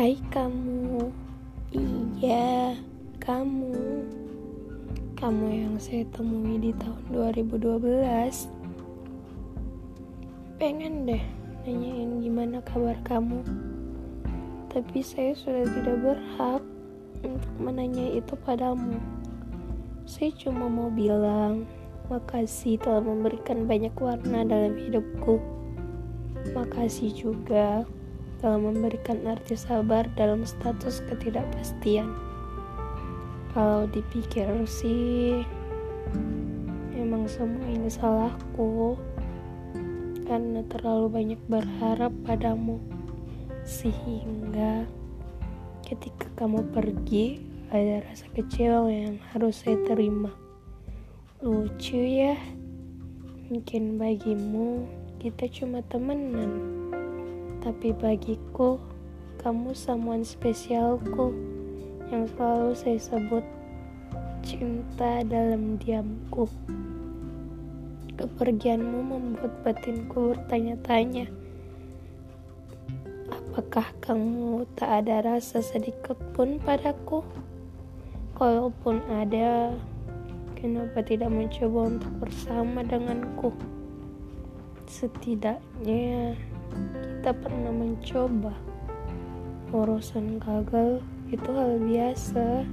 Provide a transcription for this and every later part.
Hai kamu. Iya Kamu. Kamu yang saya temui di tahun 2012 Pengen deh Nanyain gimana kabar kamu. Tapi saya sudah tidak berhak Untuk menanya itu padamu. Saya cuma mau bilang Makasih telah memberikan banyak warna dalam hidupku. Makasih juga telah memberikan arti sabar dalam status ketidakpastian. Kalau dipikir sih, emang semua ini salahku karena terlalu banyak berharap padamu, sehingga ketika kamu pergi ada rasa kecewa yang harus saya terima. Lucu ya, mungkin bagimu kita cuma temenan tapi bagiku, kamu someone spesialku yang selalu saya sebut cinta dalam diamku. Kepergianmu membuat batinku bertanya-tanya. Apakah kamu tak ada rasa sedikit pun padaku? Kalaupun ada, kenapa tidak mencoba untuk bersama denganku? Setidaknya kita pernah mencoba. Urusan gagal itu hal biasa.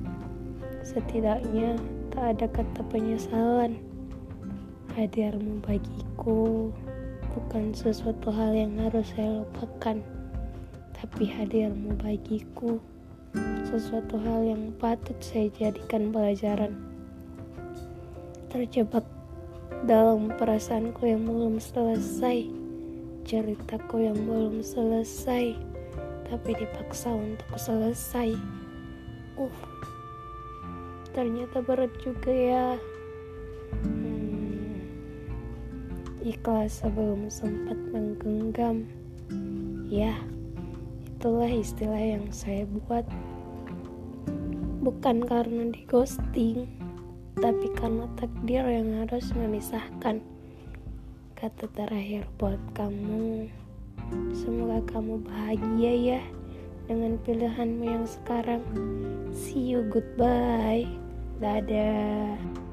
Setidaknya tak ada kata penyesalan. Hadirmu bagiku bukan sesuatu hal yang harus saya lupakan, tapi hadirmu bagiku sesuatu hal yang patut saya jadikan pelajaran. Terjebak dalam perasaanku yang belum selesai ceritaku yang belum selesai, tapi dipaksa untuk selesai. Uh, ternyata berat juga ya. Hmm, ikhlas sebelum sempat menggenggam. Ya, itulah istilah yang saya buat. Bukan karena di ghosting, tapi karena takdir yang harus memisahkan kata terakhir buat kamu. Semoga kamu bahagia ya dengan pilihanmu yang sekarang. See you, goodbye. Dadah.